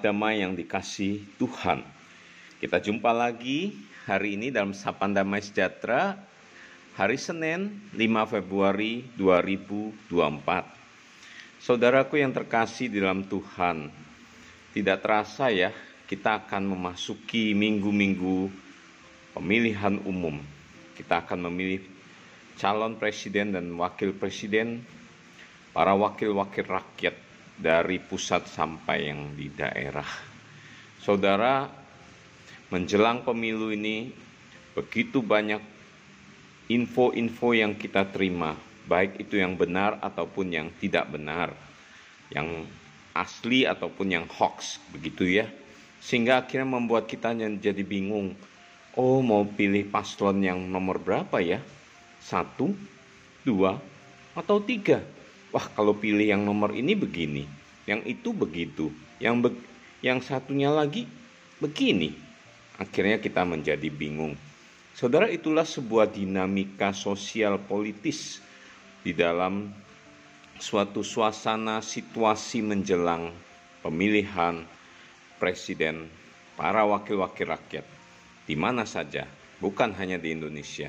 damai yang dikasih Tuhan. Kita jumpa lagi hari ini dalam Sapaan Damai Sejahtera, hari Senin 5 Februari 2024. Saudaraku yang terkasih di dalam Tuhan, tidak terasa ya, kita akan memasuki minggu-minggu pemilihan umum. Kita akan memilih calon presiden dan wakil presiden, para wakil-wakil rakyat dari pusat sampai yang di daerah. Saudara, menjelang pemilu ini begitu banyak info-info yang kita terima, baik itu yang benar ataupun yang tidak benar, yang asli ataupun yang hoax, begitu ya. Sehingga akhirnya membuat kita jadi bingung. Oh, mau pilih paslon yang nomor berapa ya? Satu, dua, atau tiga? Wah kalau pilih yang nomor ini begini, yang itu begitu, yang be yang satunya lagi begini. Akhirnya kita menjadi bingung. Saudara, itulah sebuah dinamika sosial politis di dalam suatu suasana situasi menjelang pemilihan presiden, para wakil-wakil rakyat, di mana saja, bukan hanya di Indonesia,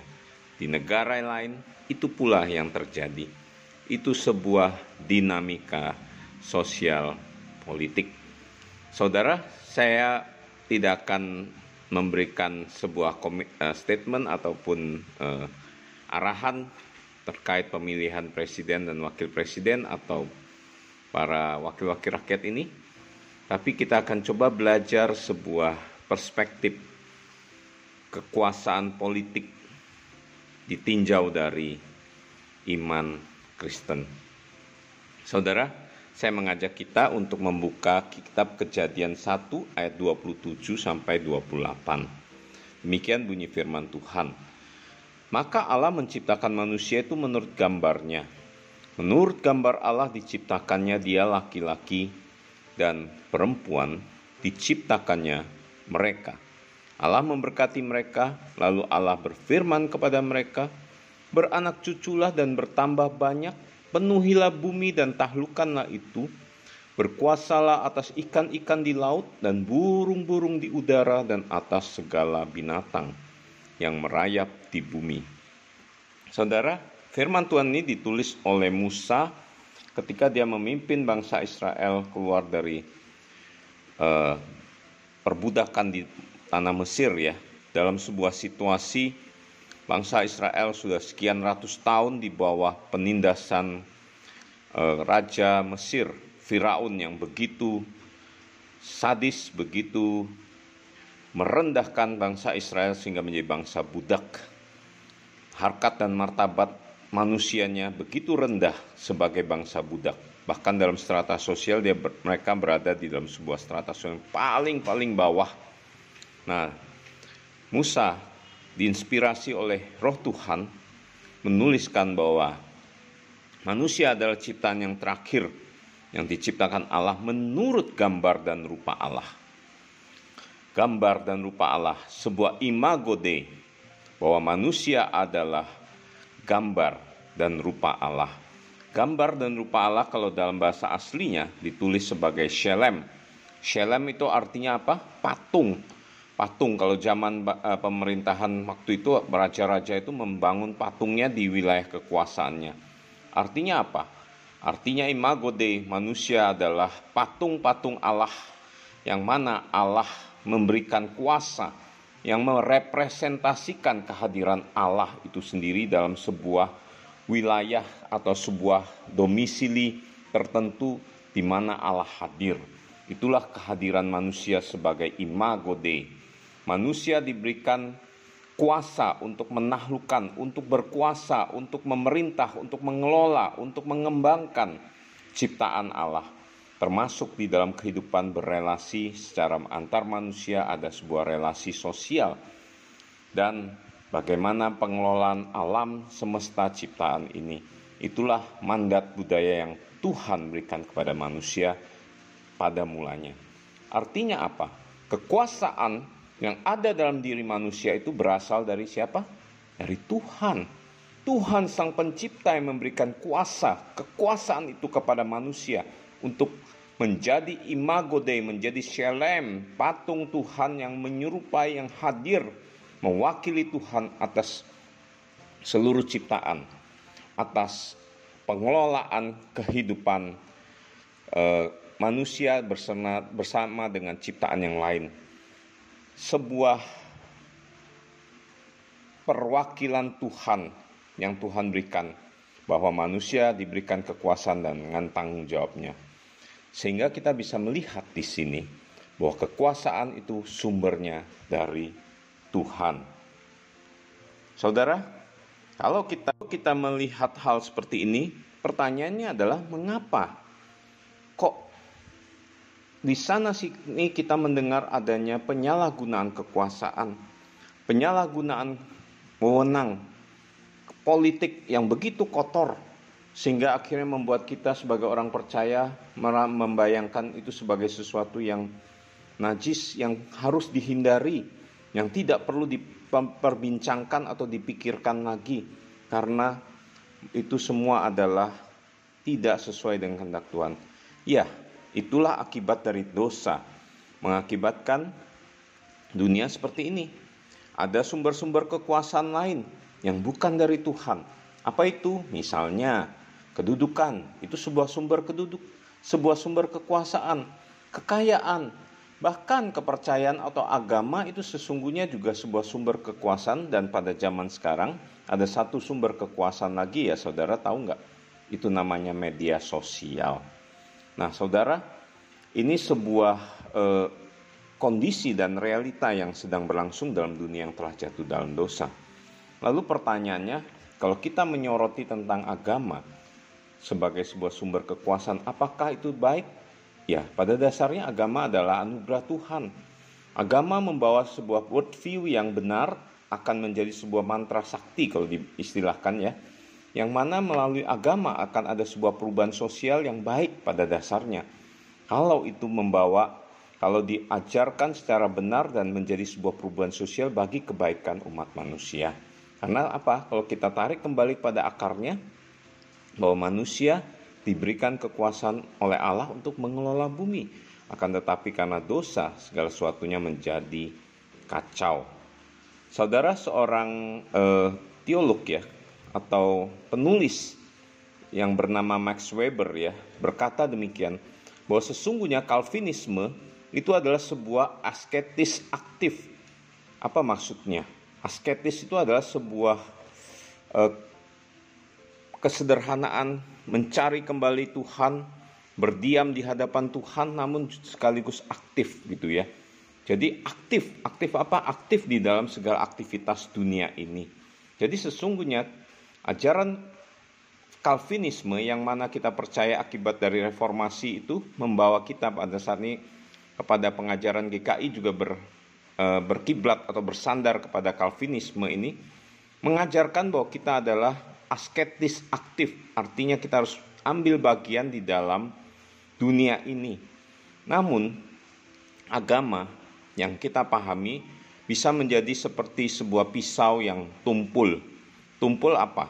di negara lain, itu pula yang terjadi itu sebuah dinamika sosial politik. Saudara, saya tidak akan memberikan sebuah uh, statement ataupun uh, arahan terkait pemilihan presiden dan wakil presiden atau para wakil-wakil rakyat ini, tapi kita akan coba belajar sebuah perspektif kekuasaan politik ditinjau dari iman Kristen. Saudara, saya mengajak kita untuk membuka kitab Kejadian 1 ayat 27 sampai 28. Demikian bunyi firman Tuhan. Maka Allah menciptakan manusia itu menurut gambarnya. Menurut gambar Allah diciptakannya dia laki-laki dan perempuan diciptakannya mereka. Allah memberkati mereka, lalu Allah berfirman kepada mereka, beranak cuculah dan bertambah banyak, penuhilah bumi dan tahlukanlah itu, berkuasalah atas ikan-ikan di laut dan burung-burung di udara dan atas segala binatang yang merayap di bumi. Saudara, firman Tuhan ini ditulis oleh Musa ketika dia memimpin bangsa Israel keluar dari uh, perbudakan di tanah Mesir ya, dalam sebuah situasi bangsa Israel sudah sekian ratus tahun di bawah penindasan eh, Raja Mesir, Firaun yang begitu sadis, begitu merendahkan bangsa Israel sehingga menjadi bangsa budak. Harkat dan martabat manusianya begitu rendah sebagai bangsa budak. Bahkan dalam strata sosial dia mereka berada di dalam sebuah strata sosial yang paling-paling bawah. Nah, Musa diinspirasi oleh roh Tuhan menuliskan bahwa manusia adalah ciptaan yang terakhir yang diciptakan Allah menurut gambar dan rupa Allah. Gambar dan rupa Allah, sebuah imago Dei, bahwa manusia adalah gambar dan rupa Allah. Gambar dan rupa Allah kalau dalam bahasa aslinya ditulis sebagai shelem. Shelem itu artinya apa? Patung patung kalau zaman uh, pemerintahan waktu itu raja-raja itu membangun patungnya di wilayah kekuasaannya. Artinya apa? Artinya imago Dei manusia adalah patung-patung Allah yang mana Allah memberikan kuasa yang merepresentasikan kehadiran Allah itu sendiri dalam sebuah wilayah atau sebuah domisili tertentu di mana Allah hadir. Itulah kehadiran manusia sebagai imago Dei Manusia diberikan kuasa untuk menaklukkan, untuk berkuasa, untuk memerintah, untuk mengelola, untuk mengembangkan ciptaan Allah. Termasuk di dalam kehidupan berelasi secara antar manusia ada sebuah relasi sosial. Dan bagaimana pengelolaan alam semesta ciptaan ini. Itulah mandat budaya yang Tuhan berikan kepada manusia pada mulanya. Artinya apa? Kekuasaan yang ada dalam diri manusia itu berasal dari siapa? Dari Tuhan. Tuhan sang pencipta yang memberikan kuasa, kekuasaan itu kepada manusia untuk menjadi imago Dei, menjadi shalem, patung Tuhan yang menyerupai, yang hadir, mewakili Tuhan atas seluruh ciptaan, atas pengelolaan kehidupan eh, manusia bersama, bersama dengan ciptaan yang lain. Sebuah perwakilan Tuhan yang Tuhan berikan bahwa manusia diberikan kekuasaan dan dengan tanggung jawabnya. Sehingga kita bisa melihat di sini bahwa kekuasaan itu sumbernya dari Tuhan. Saudara, kalau kita kita melihat hal seperti ini, pertanyaannya adalah mengapa kok di sana sini kita mendengar adanya penyalahgunaan kekuasaan, penyalahgunaan wewenang, politik yang begitu kotor sehingga akhirnya membuat kita sebagai orang percaya membayangkan itu sebagai sesuatu yang najis yang harus dihindari, yang tidak perlu diperbincangkan atau dipikirkan lagi karena itu semua adalah tidak sesuai dengan kehendak Tuhan. Ya, itulah akibat dari dosa mengakibatkan dunia seperti ini. Ada sumber-sumber kekuasaan lain yang bukan dari Tuhan. Apa itu? Misalnya Kedudukan itu sebuah sumber keduduk, sebuah sumber kekuasaan, kekayaan, bahkan kepercayaan atau agama itu sesungguhnya juga sebuah sumber kekuasaan dan pada zaman sekarang ada satu sumber kekuasaan lagi ya saudara tahu nggak? Itu namanya media sosial. Nah saudara, ini sebuah eh, kondisi dan realita yang sedang berlangsung dalam dunia yang telah jatuh dalam dosa. Lalu pertanyaannya, kalau kita menyoroti tentang agama, sebagai sebuah sumber kekuasaan. Apakah itu baik? Ya, pada dasarnya agama adalah anugerah Tuhan. Agama membawa sebuah worldview yang benar akan menjadi sebuah mantra sakti kalau diistilahkan ya. Yang mana melalui agama akan ada sebuah perubahan sosial yang baik pada dasarnya. Kalau itu membawa, kalau diajarkan secara benar dan menjadi sebuah perubahan sosial bagi kebaikan umat manusia. Karena apa? Kalau kita tarik kembali pada akarnya, bahwa manusia diberikan kekuasaan oleh Allah untuk mengelola bumi. Akan tetapi karena dosa segala sesuatunya menjadi kacau. Saudara seorang eh, teolog ya atau penulis yang bernama Max Weber ya berkata demikian bahwa sesungguhnya Calvinisme itu adalah sebuah asketis aktif. Apa maksudnya? Asketis itu adalah sebuah eh, kesederhanaan, mencari kembali Tuhan, berdiam di hadapan Tuhan namun sekaligus aktif gitu ya. Jadi aktif, aktif apa? Aktif di dalam segala aktivitas dunia ini. Jadi sesungguhnya ajaran Calvinisme yang mana kita percaya akibat dari reformasi itu membawa kita pada saat ini kepada pengajaran GKI juga ber, e, berkiblat atau bersandar kepada Calvinisme ini mengajarkan bahwa kita adalah asketis aktif, artinya kita harus ambil bagian di dalam dunia ini. Namun, agama yang kita pahami bisa menjadi seperti sebuah pisau yang tumpul. Tumpul apa?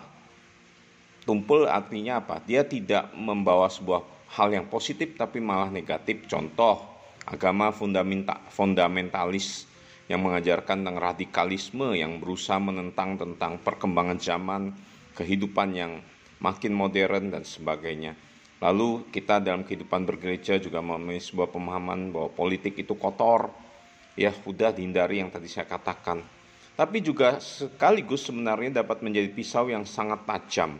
Tumpul artinya apa? Dia tidak membawa sebuah hal yang positif tapi malah negatif. Contoh, agama fundamental, fundamentalis yang mengajarkan tentang radikalisme yang berusaha menentang tentang perkembangan zaman, kehidupan yang makin modern dan sebagainya. Lalu kita dalam kehidupan bergereja juga memiliki sebuah pemahaman bahwa politik itu kotor. Ya, sudah dihindari yang tadi saya katakan. Tapi juga sekaligus sebenarnya dapat menjadi pisau yang sangat tajam.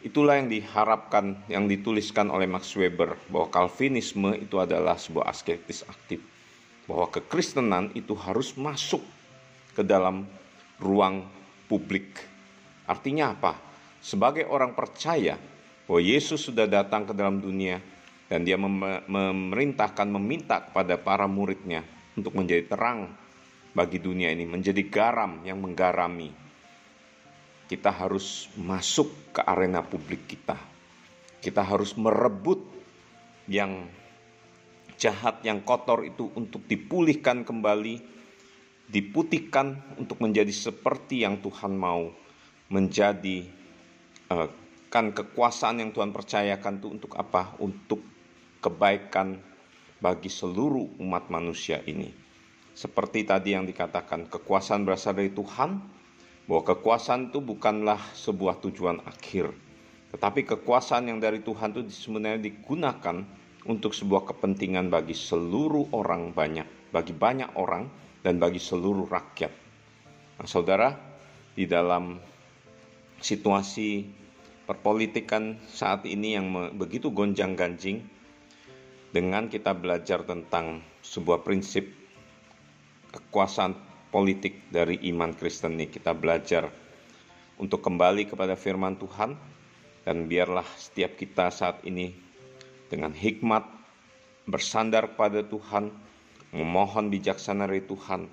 Itulah yang diharapkan, yang dituliskan oleh Max Weber, bahwa Calvinisme itu adalah sebuah asketis aktif. Bahwa kekristenan itu harus masuk ke dalam ruang publik Artinya apa? Sebagai orang percaya bahwa Yesus sudah datang ke dalam dunia dan dia mem memerintahkan meminta kepada para muridnya untuk menjadi terang bagi dunia ini, menjadi garam yang menggarami. Kita harus masuk ke arena publik kita. Kita harus merebut yang jahat, yang kotor itu untuk dipulihkan kembali, diputihkan untuk menjadi seperti yang Tuhan mau menjadi uh, kan kekuasaan yang Tuhan percayakan itu untuk apa? Untuk kebaikan bagi seluruh umat manusia ini. Seperti tadi yang dikatakan, kekuasaan berasal dari Tuhan, bahwa kekuasaan itu bukanlah sebuah tujuan akhir, tetapi kekuasaan yang dari Tuhan itu sebenarnya digunakan untuk sebuah kepentingan bagi seluruh orang banyak, bagi banyak orang dan bagi seluruh rakyat. Nah, saudara, di dalam situasi perpolitikan saat ini yang begitu gonjang-ganjing, dengan kita belajar tentang sebuah prinsip kekuasaan politik dari iman Kristen ini, kita belajar untuk kembali kepada firman Tuhan, dan biarlah setiap kita saat ini dengan hikmat bersandar pada Tuhan, memohon bijaksana dari Tuhan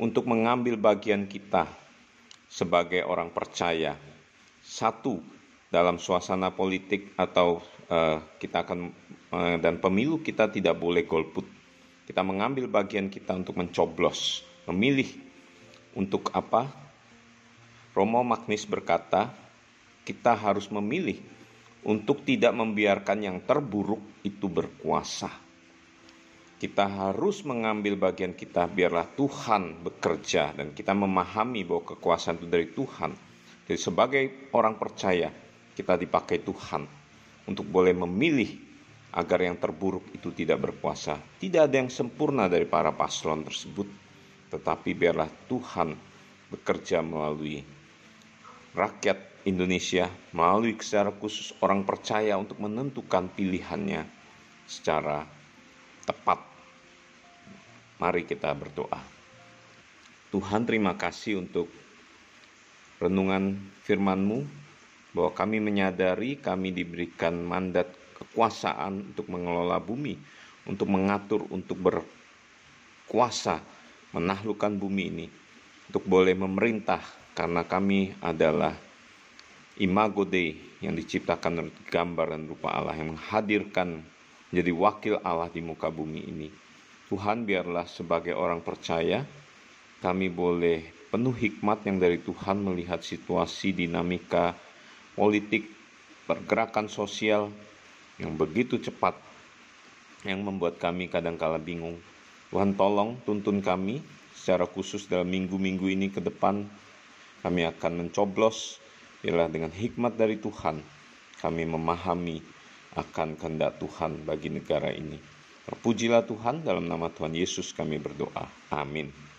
untuk mengambil bagian kita sebagai orang percaya. Satu, dalam suasana politik atau uh, kita akan uh, dan pemilu kita tidak boleh golput. Kita mengambil bagian kita untuk mencoblos, memilih untuk apa? Romo Magnis berkata, kita harus memilih untuk tidak membiarkan yang terburuk itu berkuasa. Kita harus mengambil bagian kita biarlah Tuhan bekerja dan kita memahami bahwa kekuasaan itu dari Tuhan. Jadi sebagai orang percaya kita dipakai Tuhan untuk boleh memilih agar yang terburuk itu tidak berkuasa. Tidak ada yang sempurna dari para paslon tersebut, tetapi biarlah Tuhan bekerja melalui rakyat Indonesia, melalui secara khusus orang percaya untuk menentukan pilihannya secara tepat Mari kita berdoa. Tuhan terima kasih untuk renungan firman-Mu bahwa kami menyadari kami diberikan mandat kekuasaan untuk mengelola bumi, untuk mengatur, untuk berkuasa menaklukkan bumi ini, untuk boleh memerintah karena kami adalah imago Dei yang diciptakan menurut gambar dan rupa Allah yang menghadirkan menjadi wakil Allah di muka bumi ini. Tuhan biarlah sebagai orang percaya kami boleh penuh hikmat yang dari Tuhan melihat situasi dinamika politik, pergerakan sosial yang begitu cepat yang membuat kami kadang-kala bingung. Tuhan tolong tuntun kami secara khusus dalam minggu-minggu ini ke depan kami akan mencoblos biarlah dengan hikmat dari Tuhan kami memahami akan kehendak Tuhan bagi negara ini. Terpujilah Tuhan dalam nama Tuhan Yesus kami berdoa. Amin.